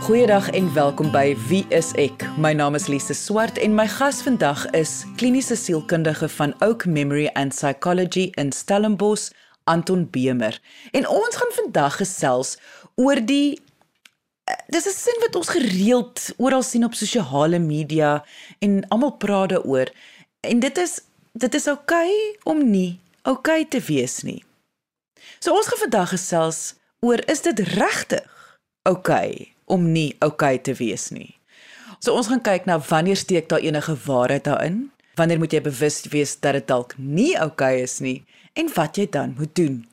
Goeiedag en welkom by Wie is ek? My naam is Lise Swart en my gas vandag is kliniese sielkundige van Oak Memory and Psychology in Stellenbosch, Anton Bemer. En ons gaan vandag gesels oor die eh, dis 'n sin wat ons gereeld oral sien op sosiale media en almal praat daaroor. En dit is dit is oukei okay om nie oukei okay te wees nie. So ons gaan vandag gesels oor is dit regtig oukei okay om nie okay te wees nie. So ons gaan kyk na wanneer steek daar enige waarheid daarin? Wanneer moet jy bewus wees dat dit dalk nie okay is nie en wat jy dan moet doen?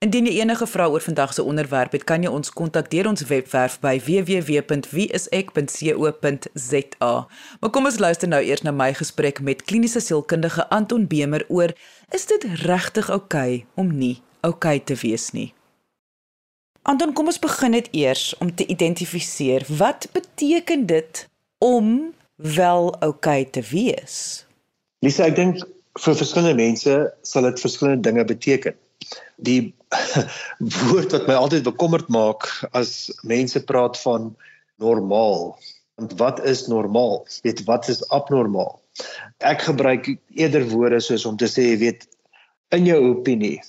Indien jy enige vrae oor vandag se onderwerp het, kan jy ons kontak deur ons webwerf by www.wieisek.co.za. Maar kom ons luister nou eers na my gesprek met kliniese sielkundige Anton Bemer oor is dit regtig oukei okay om nie oukei okay te wees nie? Anton, kom ons begin dit eers om te identifiseer. Wat beteken dit om wel oukei okay te wees? Lisa, ek dink vir verskillende mense sal dit verskillende dinge beteken. Die woord wat my altyd bekommerd maak as mense praat van normaal. Want wat is normaal? Weet wat is abnormaal? Ek gebruik eerder woorde soos om te sê, weet, in jou opinie,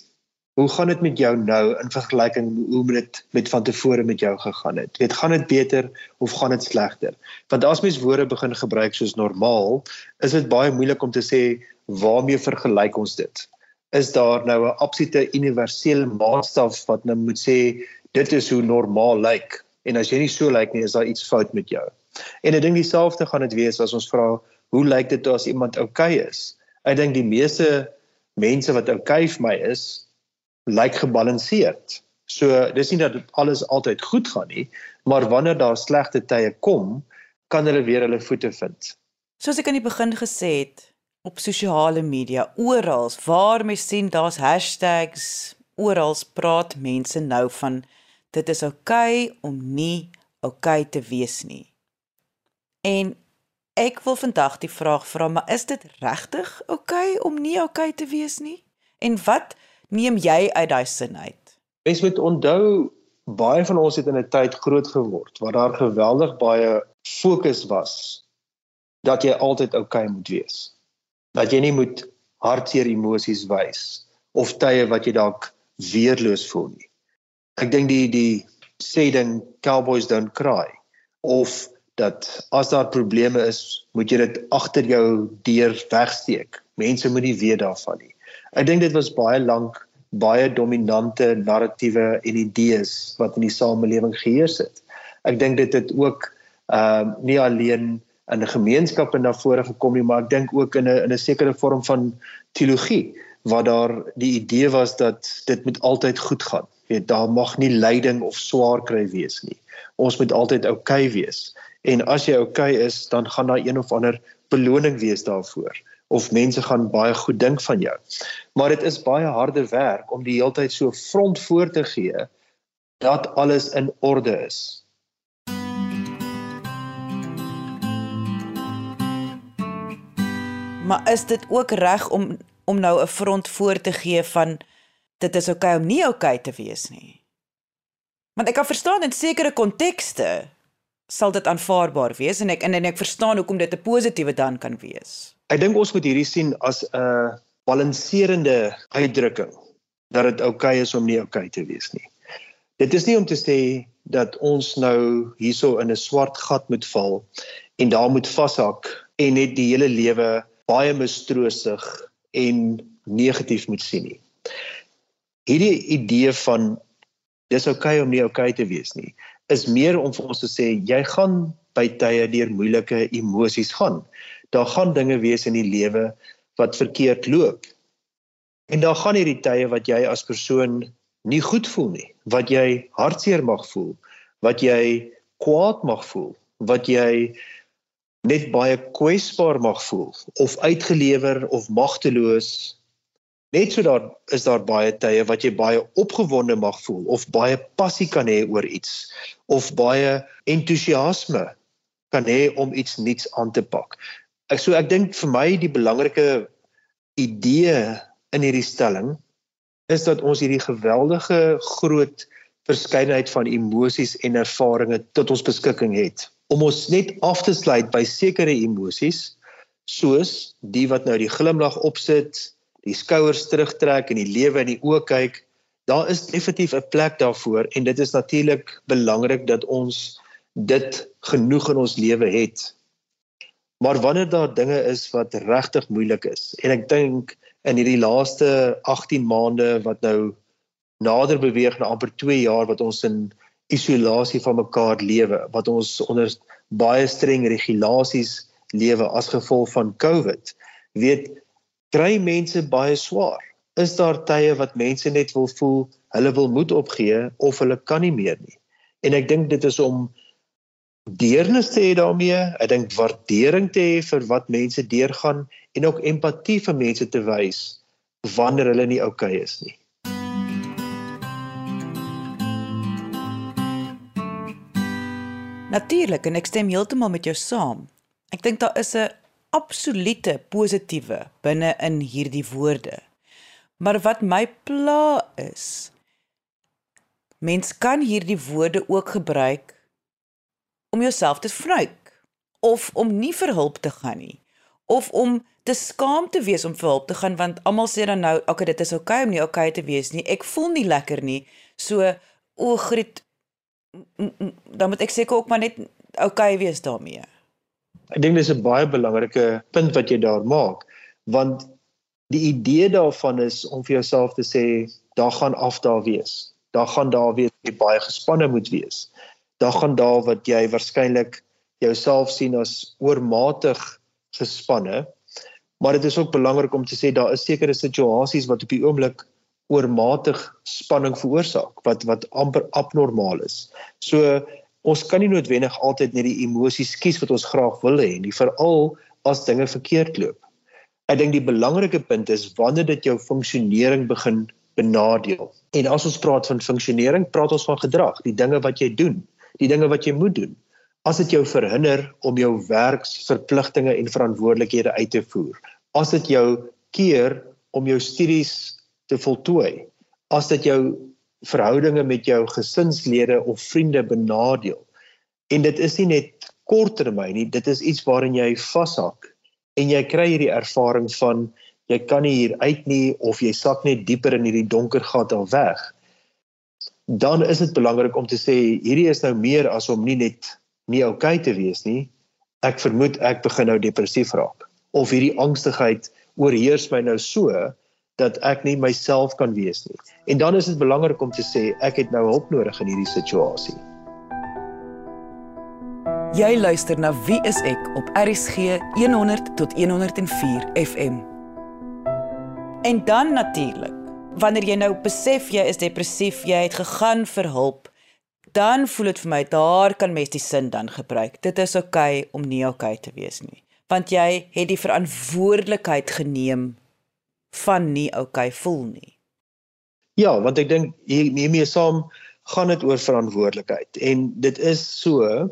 Hoe gaan dit met jou nou in vergelyking hoe met dit met van tevore met jou gegaan het? Weet gaan dit beter of gaan dit slegter? Want as mens woorde begin gebruik soos normaal, is dit baie moeilik om te sê waarmee vergelyk ons dit? Is daar nou 'n absolute universele maatstaf wat nou moet sê dit is hoe normaal lyk? En as jy nie so lyk nie, is daar iets fout met jou. En ek dink dieselfde gaan dit wees as ons vra hoe lyk dit as iemand oukei okay is? Ek dink die meeste mense wat oukei okay vir my is, lyk gebalanseerd. So dis nie dat alles altyd goed gaan nie, maar wanneer daar slegte tye kom, kan hulle weer hulle voete vind. Soos ek aan die begin gesê het, op sosiale media, oral waar mens sien daar's hashtags, oral praat mense nou van dit is oukei okay om nie oukei okay te wees nie. En ek wil vandag die vraag vra, maar is dit regtig oukei okay om nie oukei okay te wees nie? En wat neem jy uit daai sin uit? Mens moet onthou baie van ons het in 'n tyd groot geword waar daar geweldig baie fokus was dat jy altyd oukei okay moet wees. Dat jy nie moet hartseer emosies wys of tye wat jy dalk weerloos voel nie. Ek dink die die sê ding cowboys don't cry of dat as daar probleme is, moet jy dit agter jou deur wegsteek. Mense moet nie weet daarvan nie. Ek dink dit was baie lank baie dominante narratiewe en idees wat in die samelewing geheers het. Ek dink dit het ook ehm uh, nie alleen in 'n gemeenskap en na vore gekom nie, maar ek dink ook in 'n in 'n sekere vorm van teologie waar daar die idee was dat dit moet altyd goed gaan. Jy weet, daar mag nie lyding of swaar kry wees nie. Ons moet altyd oukei okay wees. En as jy oukei okay is, dan gaan daar een of ander beloning wees daarvoor of mense gaan baie goed dink van jou. Maar dit is baie harde werk om die hele tyd so front voor te gee dat alles in orde is. Maar is dit ook reg om om nou 'n front voor te gee van dit is oukei okay om nie oukei okay te wees nie? Want ek kan verstaan in sekere kontekste sal dit aanvaarbaar wees en ek en, en ek verstaan hoekom dit 'n positiewe dan kan wees. Ek dink ons moet hierdie sien as 'n balanserende uitdrukking dat dit oukei okay is om nie oukei okay te wees nie. Dit is nie om te sê dat ons nou hierso in 'n swart gat moet val en daar moet vashak en net die hele lewe baie mistroostig en negatief moet sien nie. Hierdie idee van dis oukei okay om nie oukei okay te wees nie is meer om vir ons te sê jy gaan by tye deur moeilike emosies gaan daar gaan dinge wees in die lewe wat verkeerd loop. En daar gaan hierdie tye wat jy as persoon nie goed voel nie, wat jy hartseer mag voel, wat jy kwaad mag voel, wat jy net baie kwesbaar mag voel of uitgelewer of magteloos. Net so daar is daar baie tye wat jy baie opgewonde mag voel of baie passie kan hê oor iets of baie entoesiasme kan hê om iets nuuts aan te pak. Ek so ek dink vir my die belangrike idee in hierdie stelling is dat ons hierdie geweldige groot verskeidenheid van emosies en ervarings tot ons beskikking het. Om ons net af te sluit by sekere emosies soos die wat nou die glimlag opsit, die skouers terugtrek en die lewe in die oë kyk, daar is definitief 'n plek daarvoor en dit is natuurlik belangrik dat ons dit genoeg in ons lewe het. Maar wanneer daar dinge is wat regtig moeilik is en ek dink in hierdie laaste 18 maande wat nou nader beweeg na amper 2 jaar wat ons in isolasie van mekaar lewe, wat ons onder baie streng regulasies lewe as gevolg van COVID, weet kry mense baie swaar. Is daar tye wat mense net wil voel hulle wil moed opgee of hulle kan nie meer nie. En ek dink dit is om deernis te hê daarmee, ek dink waardering te hê vir wat mense deurgaan en ook empatie vir mense te wys wanneer hulle nie oukei okay is nie. Natuurlik en ek stem heeltemal met jou saam. Ek dink daar is 'n absolute positiewe binne in hierdie woorde. Maar wat my pla is, mens kan hierdie woorde ook gebruik om jouself te vryk of om nie vir hulp te gaan nie of om te skaam te wees om vir hulp te gaan want almal sê dan nou okay dit is okay om nie okay te wees nie ek voel nie lekker nie so o griet dan moet ek seker ook maar net okay wees daarmee. Ek dink dis 'n baie belangrike punt wat jy daar maak want die idee daarvan is om vir jouself te sê daar gaan af daar wees. Daar gaan daar weer baie gespanne moet wees. Daar gaan daar wat jy waarskynlik jouself sien as oormatig gespanne. Maar dit is ook belangrik om te sê daar is sekere situasies wat op die oomblik oormatig spanning veroorsaak wat wat amper abnormaal is. So ons kan nie noodwendig altyd net die emosies kies wat ons graag wil hê nie, veral as dinge verkeerd loop. Ek dink die belangrike punt is wanneer dit jou funksionering begin benadeel. En as ons praat van funksionering, praat ons van gedrag, die dinge wat jy doen, die dinge wat jy moet doen. As dit jou verhinder om jou werksverpligtinge en verantwoordelikhede uit te voer, as dit jou keer om jou studies te voltooi as dit jou verhoudinge met jou gesinslede of vriende benadeel. En dit is nie net korttermyn nie, dit is iets waarin jy vashak en jy kry hierdie ervaring van jy kan nie hier uit nie of jy sak net dieper in hierdie donker gat al weg. Dan is dit belangrik om te sê hierdie is nou meer as om nie net nie oukei okay te wees nie. Ek vermoed ek begin nou depressief raak of hierdie angstigheid oorheers my nou so dat ek nie myself kan wees nie. En dan is dit belangrik om te sê ek het nou hulp nodig in hierdie situasie. Jy luister na Wie is ek op RCG 100 tot 104 FM. En dan natuurlik, wanneer jy nou besef jy is depressief, jy het gegaan vir hulp, dan voel dit vir my daar kan mens die sin dan gebruik. Dit is oukei okay om nie oukei okay te wees nie, want jy het die verantwoordelikheid geneem van nie oukei okay voel nie. Ja, want ek dink hiermee saam gaan dit oor verantwoordelikheid en dit is so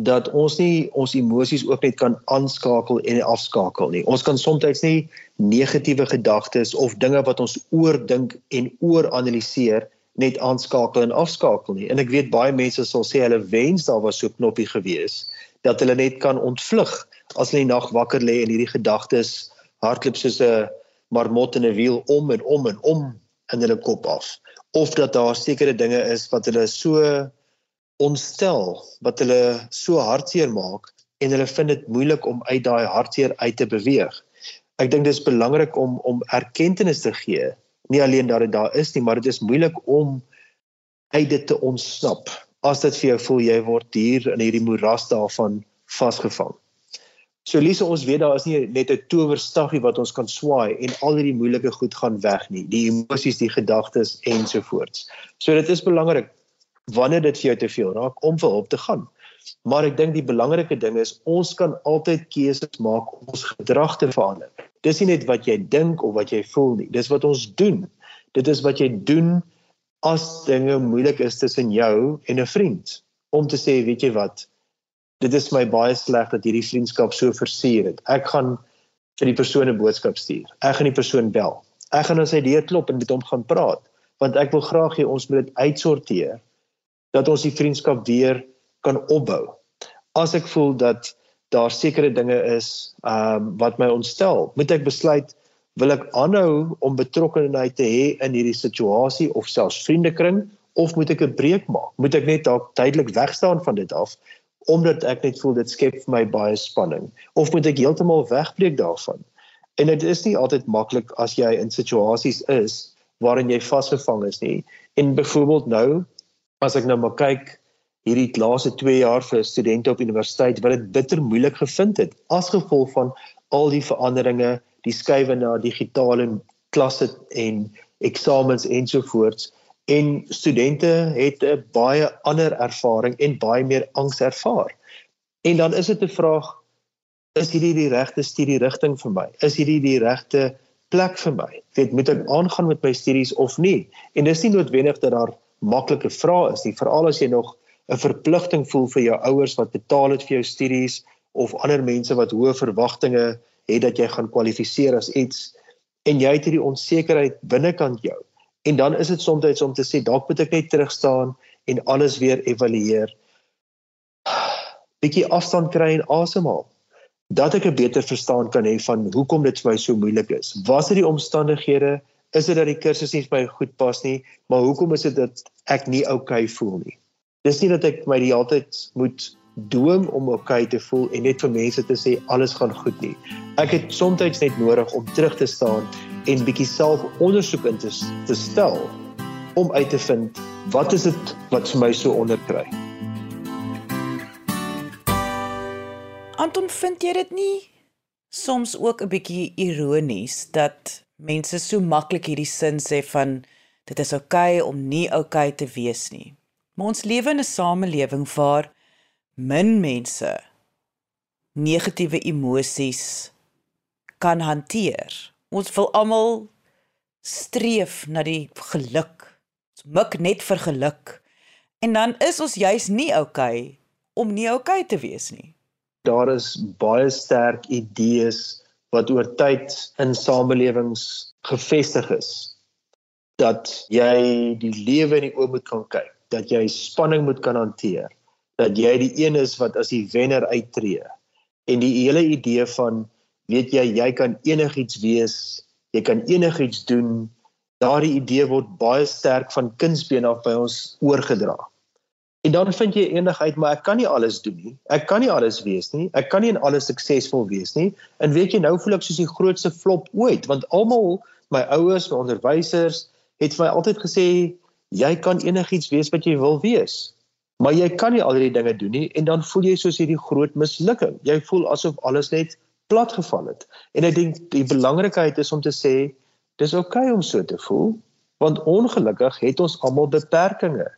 dat ons nie ons emosies ook net kan aanskakel en afskakel nie. Ons kan soms nie negatiewe gedagtes of dinge wat ons oordink en ooranaliseer net aanskakel en afskakel nie. En ek weet baie mense sal sê hulle wens daar was so 'n knoppie gewees dat hulle net kan ontvlug as hulle die nag wakker lê en hierdie gedagtes hardloop soos 'n marmot in 'n wiel om en om en om in hulle kop af of dat daar sekere dinge is wat hulle so ontstel wat hulle so hartseer maak en hulle vind dit moeilik om uit daai hartseer uit te beweeg. Ek dink dit is belangrik om om erkenning te gee, nie alleen dat dit daar is nie, maar dit is moeilik om uit dit te ontsnap. As dit vir jou voel jy word hier in hierdie moeras daarvan vasgevang. So Lise, ons weet daar is nie net 'n towerstafie wat ons kan swaai en al hierdie moeilike goed gaan weg nie, die emosies, die gedagtes ensovoorts. So dit is belangrik wanneer dit vir jou te veel raak om vir hulp te gaan. Maar ek dink die belangrike ding is ons kan altyd keuses maak om ons gedrag te verander. Dis nie net wat jy dink of wat jy voel nie, dis wat ons doen. Dit is wat jy doen as dinge moeilik is tussen jou en 'n vriend om te sê, weet jy wat, dit is my baie sleg dat hierdie vriendskap so versuur het. Ek gaan vir die persoon 'n boodskap stuur. Ek gaan die persoon bel. Ek gaan aan sy deur klop en met hom gaan praat. want ek wil graag hê ons moet dit uitsorteer dat ons die vriendskap weer kan opbou. As ek voel dat daar sekere dinge is ehm um, wat my ontstel, moet ek besluit wil ek aanhou om betrokkenheid te hê in hierdie situasie of selfs vriendekring of moet ek 'n breek maak? Moet ek net dalk tydelik wegstaan van dit af omdat ek net voel dit skep vir my baie spanning of moet ek heeltemal wegbreek daarvan? En dit is nie altyd maklik as jy in situasies is waarin jy vasgevang is nie. En byvoorbeeld nou as ek nou maar kyk hierdie laaste 2 jaar vir studente op universiteit wat dit bitter moeilik gevind het as gevolg van al die veranderinge, die skuwe na digitale klasse en eksamens ensovoorts en studente het 'n baie ander ervaring en baie meer angs ervaar. En dan is dit 'n vraag is hierdie die regte studie rigting vir my? Is hierdie die regte plek vir my? Weet moet ek aangaan met my studies of nie? En dis nie noodwendig dat daar maklike vrae is nie, veral as jy nog 'n verpligting voel vir jou ouers wat betaal het vir jou studies of ander mense wat hoë verwagtinge het dat jy gaan kwalifiseer as iets en jy het hierdie onsekerheid binnekant jou En dan is dit soms om te sê dalk moet ek net terug staan en alles weer evalueer. Bietjie afstand kry en asemhaal. Dat ek 'n beter verstaan kan hê van hoekom dit vir my so moeilik is. Was dit die omstandighede? Is dit dat die kursus nie vir my goed pas nie, maar hoekom is dit dat ek nie oukei okay voel nie? Dis nie dat ek my die hele tyd moet doom om oukei okay te voel en net vir mense te sê alles gaan goed nie. Ek het soms net nodig om terug te staan en bietjie self ondersoek in te, te stel om uit te vind wat is dit wat vir my so onderkry. Anton, vind jy dit nie soms ook 'n bietjie ironies dat mense so maklik hierdie sin sê van dit is oukei okay om nie oukei okay te wees nie. Maar ons lewe in 'n samelewing waar min mense negatiewe emosies kan hanteer. Ons wil almal streef na die geluk. Ons mik net vir geluk. En dan is ons juis nie okay om nie okay te wees nie. Daar is baie sterk idees wat oor tyd in samelewings gevestig is dat jy die lewe in die oë moet kan kyk, dat jy spanning moet kan hanteer, dat jy die een is wat as die wenner uittreë. En die hele idee van weet jy jy kan enigiets wees, jy kan enigiets doen. Daardie idee word baie sterk van kindsbeen af by ons oorgedra. En dan vind jy uit maar ek kan nie alles doen nie. Ek kan nie alles wees nie. Ek kan nie in alles suksesvol wees nie. En weet jy nou voel ek soos die grootste flop ooit want almal my ouers, my onderwysers het vir my altyd gesê jy kan enigiets wees wat jy wil wees. Maar jy kan nie al hierdie dinge doen nie en dan voel jy soos hierdie groot mislukking. Jy voel asof alles net platgeval het. En ek dink die belangrikheid is om te sê dis oukei okay om so te voel want ongelukkig het ons almal beperkings.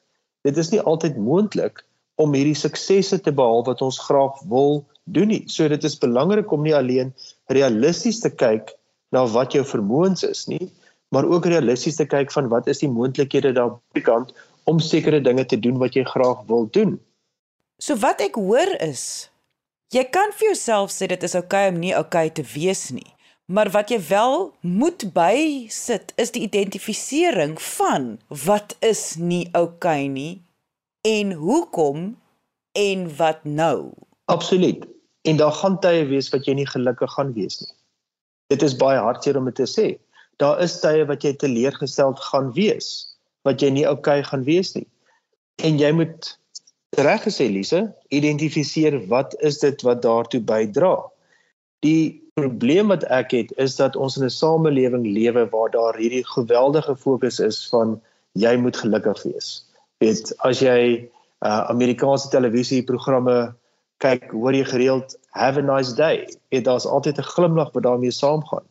Dit is nie altyd moontlik om hierdie suksesse te behaal wat ons graag wil doen nie. So dit is belangrik om nie alleen realisties te kyk na wat jou vermoëns is nie, maar ook realisties te kyk van wat is die moontlikhede daar by kant om sekere dinge te doen wat jy graag wil doen. So wat ek hoor is Jy kan vir jouself sê dit is oukei okay om nie oukei okay te wees nie. Maar wat jy wel moet bysit is die identifisering van wat is nie oukei okay nie en hoekom en wat nou. Absoluut. En daar gaan tye wees wat jy nie gelukkig gaan wees nie. Dit is baie hartseer om dit te sê. Daar is tye wat jy teleurgesteld gaan wees, wat jy nie okay gaan wees nie. En jy moet reg gesê Lise, identifiseer wat is dit wat daartoe bydra. Die probleem wat ek het is dat ons in 'n samelewing lewe waar daar hierdie geweldige fokus is van jy moet gelukkig wees. Weet as jy uh, Amerikaanse televisieprogramme kyk, hoor jy gereeld have a nice day. Dit daar's altyd 'n glimlag wat daarmee saamgaan.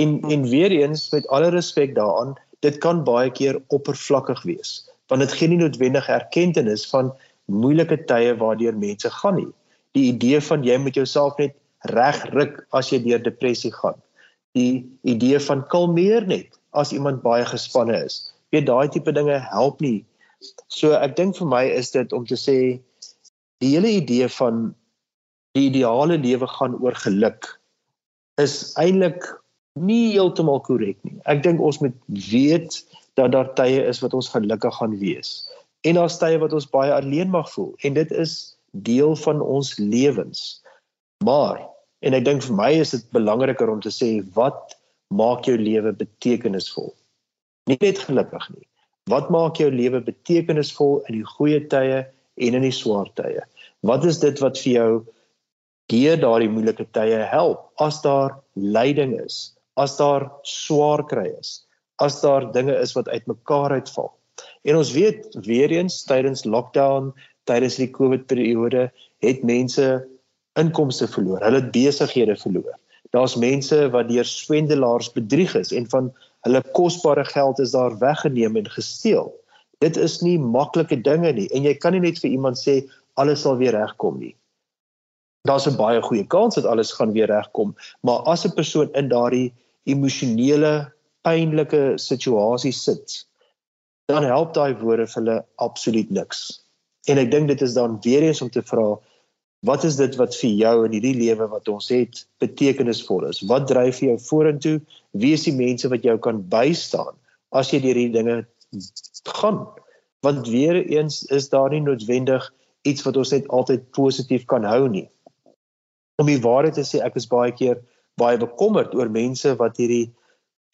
En en weer eens met alle respek daaraan, dit kan baie keer oppervlakkig wees want dit gee nie noodwendig erkenning van moeilike tye waardeur mense gaan nie. Die idee van jy moet jouself net regruk as jy deur depressie gaan. Die idee van kalmeer net as iemand baie gespanne is. Weet daai tipe dinge help nie. So ek dink vir my is dit om te sê die hele idee van die ideale lewe gaan oor geluk is eintlik nie heeltemal korrek nie. Ek dink ons moet weet dat daar tye is wat ons gelukkig gaan wees. En daar's tye wat ons baie alleen mag voel en dit is deel van ons lewens. Maar en ek dink vir my is dit belangriker om te sê wat maak jou lewe betekenisvol? Nie net gelukkig nie. Wat maak jou lewe betekenisvol in die goeie tye en in die swaar tye? Wat is dit wat vir jou deur daardie moeilike tye help as daar lyding is, as daar swaar kry is, as daar dinge is wat uitmekaar uitval. En ons weet weer eens tydens lockdown, tydens die COVID periode, het mense inkomste verloor, hulle besighede verloor. Daar's mense wat deur swendelaars bedrieg is en van hulle kosbare geld is daar weggeneem en gesteel. Dit is nie maklike dinge nie en jy kan nie net vir iemand sê alles sal weer regkom nie daar's 'n baie goeie kans dat alles gaan weer regkom, maar as 'n persoon in daardie emosionele pynlike situasie sit, dan help daai woorde vir hulle absoluut niks. En ek dink dit is dan weer eens om te vra wat is dit wat vir jou in hierdie lewe wat ons het betekenisvol is? Wat dryf jou vorentoe? Wie is die mense wat jou kan bystaan as jy deur hierdie dinge gaan? Want weer eens is daar nie noodwendig iets wat ons net altyd positief kan hou nie om die waarheid te sê, ek is baie keer baie bekommerd oor mense wat hierdie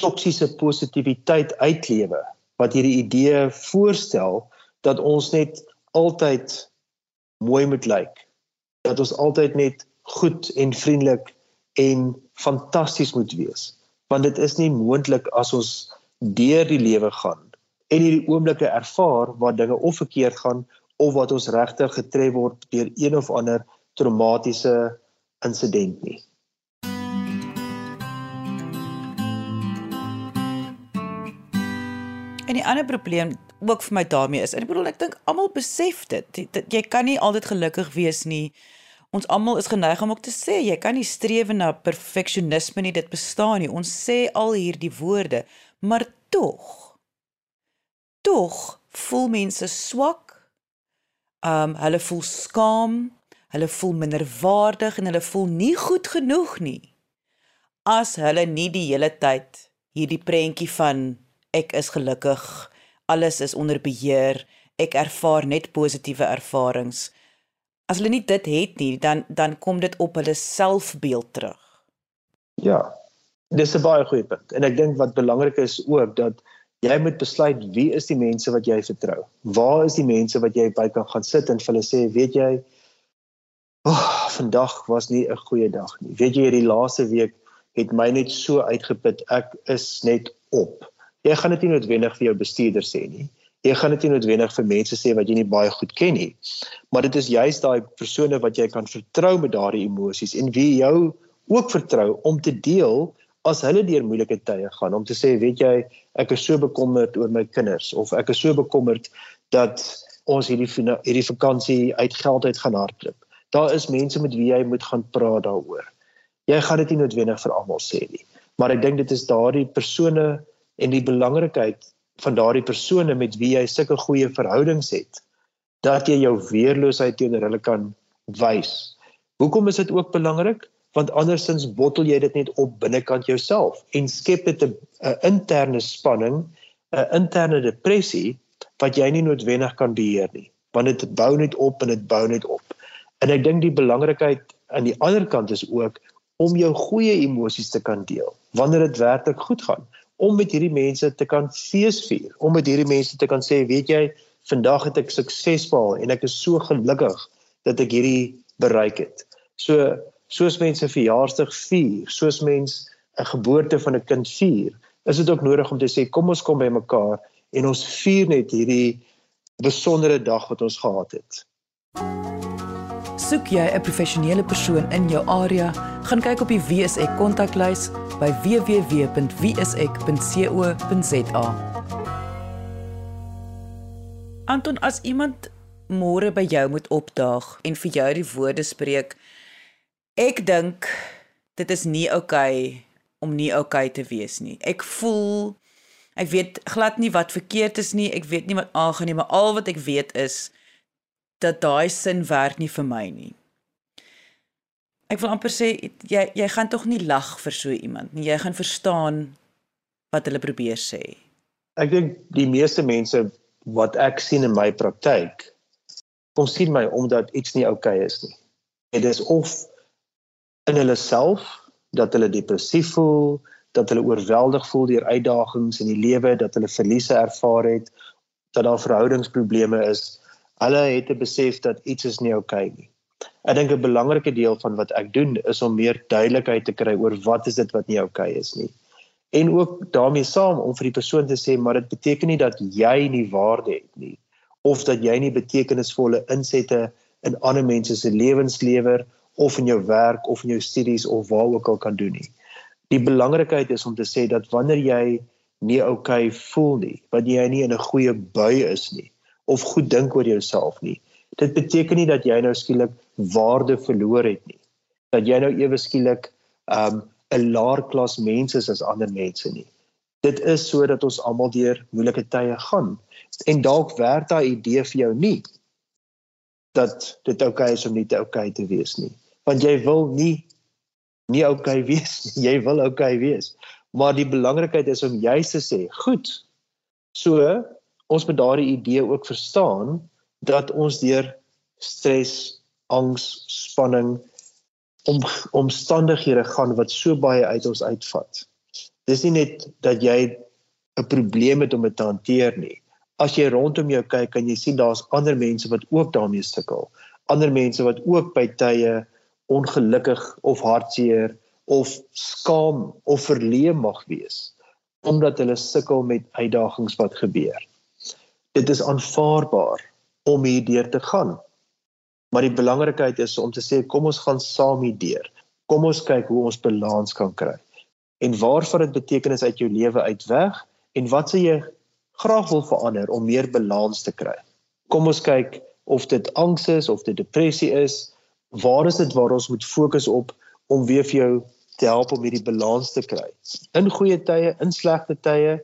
toksiese positiwiteit uitlewe, wat hierdie idee voorstel dat ons net altyd mooi moet lyk, dat ons altyd net goed en vriendelik en fantasties moet wees. Want dit is nie moontlik as ons deur die lewe gaan en hierdie oomblikke ervaar waar dinge of verkeerd gaan of wat ons regtig getref word deur een of ander traumatiese insident nie. Die ander probleem ook vir my daarmee is, ek bedoel ek dink almal besef dit, dat jy kan nie altyd gelukkig wees nie. Ons almal is geneig om ook te sê jy kan nie streef na perfeksionisme nie, dit bestaan nie. Ons sê al hierdie woorde, maar tog tog voel mense swak. Um hulle voel skaam, Hulle voel minderwaardig en hulle voel nie goed genoeg nie. As hulle nie die hele tyd hierdie prentjie van ek is gelukkig, alles is onder beheer, ek ervaar net positiewe ervarings. As hulle nie dit het nie, dan dan kom dit op hulle selfbeeld terug. Ja. Dis 'n baie goeie punt. En ek dink wat belangrik is ook dat jy moet besluit wie is die mense wat jy vertrou. Waar is die mense wat jy by kan gaan sit en vir hulle sê, weet jy, Oh, vandag was nie 'n goeie dag nie. Weet jy hierdie laaste week het my net so uitgeput. Ek is net op. Jy gaan dit nie noodwendig vir jou bestuurder sê nie. Jy gaan dit nie noodwendig vir mense sê wat jy nie baie goed ken nie. Maar dit is juist daai persone wat jy kan vertrou met daardie emosies en wie jou ook vertrou om te deel as hulle deur moeilike tye gaan om te sê weet jy ek is so bekommerd oor my kinders of ek is so bekommerd dat ons hierdie hierdie vakansie uit geld uit gaan hardloop daar is mense met wie jy moet gaan praat daaroor. Jy gaan dit nie noodwendig vir almal sê nie, maar ek dink dit is daardie persone en die belangrikheid van daardie persone met wie jy sulke goeie verhoudings het dat jy jou weerloosheid teenoor hulle kan wys. Hoekom is dit ook belangrik? Want andersins bottel jy dit net op binnekant jouself en skep dit 'n interne spanning, 'n interne depressie wat jy nie noodwendig kan beheer nie, want dit bou net op en dit bou net op. En ek dink die belangrikheid aan die ander kant is ook om jou goeie emosies te kan deel wanneer dit werklik goed gaan om met hierdie mense te kan feesvier om met hierdie mense te kan sê weet jy vandag het ek sukses behaal en ek is so gelukkig dat ek hierdie bereik het. So soos mense verjaarsdag vier soos mense 'n geboorte van 'n kind vier is dit ook nodig om te sê kom ons kom by mekaar en ons vier net hierdie besondere dag wat ons gehad het Soek jy 'n professionele persoon in jou area, gaan kyk op die WSE kontaklys by www.wsek.co.za. Anton, as iemand môre by jou moet opdaag en vir jou die woorde spreek, ek dink dit is nie oukei okay om nie oukei okay te wees nie. Ek voel ek weet glad nie wat verkeerd is nie, ek weet nie wat aangaan nie, maar al wat ek weet is dat daai sin werk nie vir my nie. Ek wil amper sê jy jy gaan tog nie lag vir so iemand nie. Jy gaan verstaan wat hulle probeer sê. Ek dink die meeste mense wat ek sien in my praktyk kom sien my omdat iets nie oukei okay is nie. Dit is of in hulle self dat hulle depressief voel, dat hulle oorweldig voel deur uitdagings in die lewe, dat hulle verliese ervaar het, dat daar verhoudingsprobleme is. Hulle het 'n besef dat iets is nie oukei okay nie. Ek dink 'n belangrike deel van wat ek doen is om meer duidelikheid te kry oor wat is dit wat nie oukei okay is nie. En ook daarmee saam om vir die persoon te sê maar dit beteken nie dat jy nie waarde het nie of dat jy nie betekenisvolle insette in ander mense se lewens lewer of in jou werk of in jou studies of waar ook al kan doen nie. Die belangrikheid is om te sê dat wanneer jy nie oukei okay voel nie, wanneer jy nie in 'n goeie bui is nie of goed dink oor jouself nie, dit beteken nie dat jy nou skielik waarde verloor het nie. Dat jy nou ewe skielik um 'n laer klas mens is as ander mense nie. Dit is sodat ons almal deur moeilike tye gaan en dalk werk daai idee vir jou nie dat dit oukei okay is om nie te oukei okay te wees nie want jy wil nie nie oukei okay wees nie. Jy wil oukei okay wees. Maar die belangrikheid is om juis te sê, goed. So ons moet daardie idee ook verstaan dat ons deur stres, angs, spanning om omstandighede gaan wat so baie uit ons uitvat. Dis nie net dat jy 'n probleem het om dit te hanteer nie. As jy rondom jou kyk, kan jy sien daar's ander mense wat ook daarmee sukkel. Ander mense wat ook by tye ongelukkig of hartseer of skaam of verleë mag wees omdat hulle sukkel met uitdagings wat gebeur. Dit is aanvaarbaar om hierdeur te gaan. Maar die belangrikheid is om te sê kom ons gaan saam hierdeur. Kom ons kyk hoe ons balans kan kry. En waarvan dit betekenis uit jou lewe uitweg en wat sê jy graag wil verander om meer balans te kry. Kom ons kyk of dit angs is of dit depressie is waar is dit waar ons moet fokus op om weer vir jou te help om hierdie balans te kry in goeie tye in slegte tye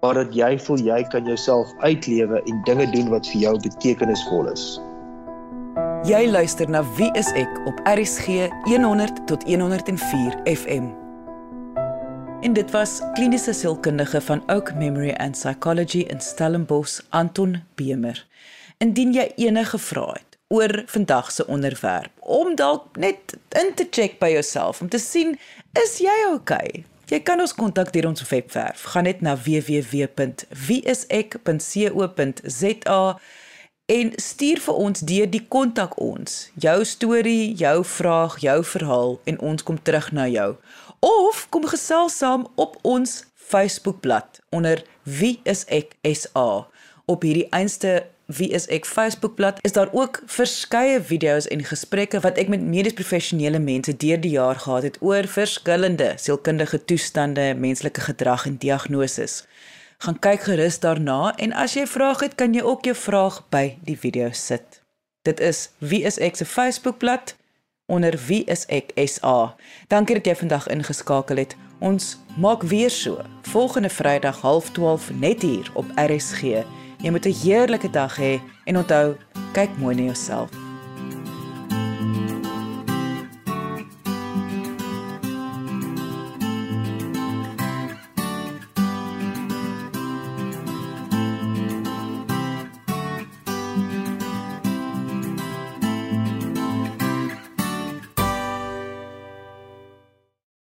maar dat jy voel jy kan jouself uitlewe en dinge doen wat vir jou betekenisvol is. Jy luister na Wie is ek op RCG 100 tot 104 FM En dit was kliniese sielkundige van Oak Memory and Psychology in Stellenbosch Anton Bemer. Indien jy enige vrae het oor vandag se onderwerp om dalk net in te check by jouself om te sien is jy okay? Jy kan ons kontak deur ons webwerf. Gaan net na www.wieisek.co.za en stuur vir ons deur die kontak ons jou storie, jou vraag, jou verhaal en ons kom terug na jou. Of kom gesels saam op ons Facebookblad onder Wie is ek SA. Op hierdie einste Wie is ek Facebookblad is daar ook verskeie video's en gesprekke wat ek met medies professionele mense deur die jaar gehad het oor verskillende sielkundige toestande, menslike gedrag en diagnoses. Gaan kyk gerus daarna en as jy vrae het, kan jy ook jou vraag by die video sit. Dit is Wie is ek se Facebookblad onder Wie is ek SA. Dankie dat jy vandag ingeskakel het. Ons maak weer so volgende Vrydag 12:30 net hier op RSG. Jy moet 'n heerlike dag hê en onthou, kyk mooi na jouself.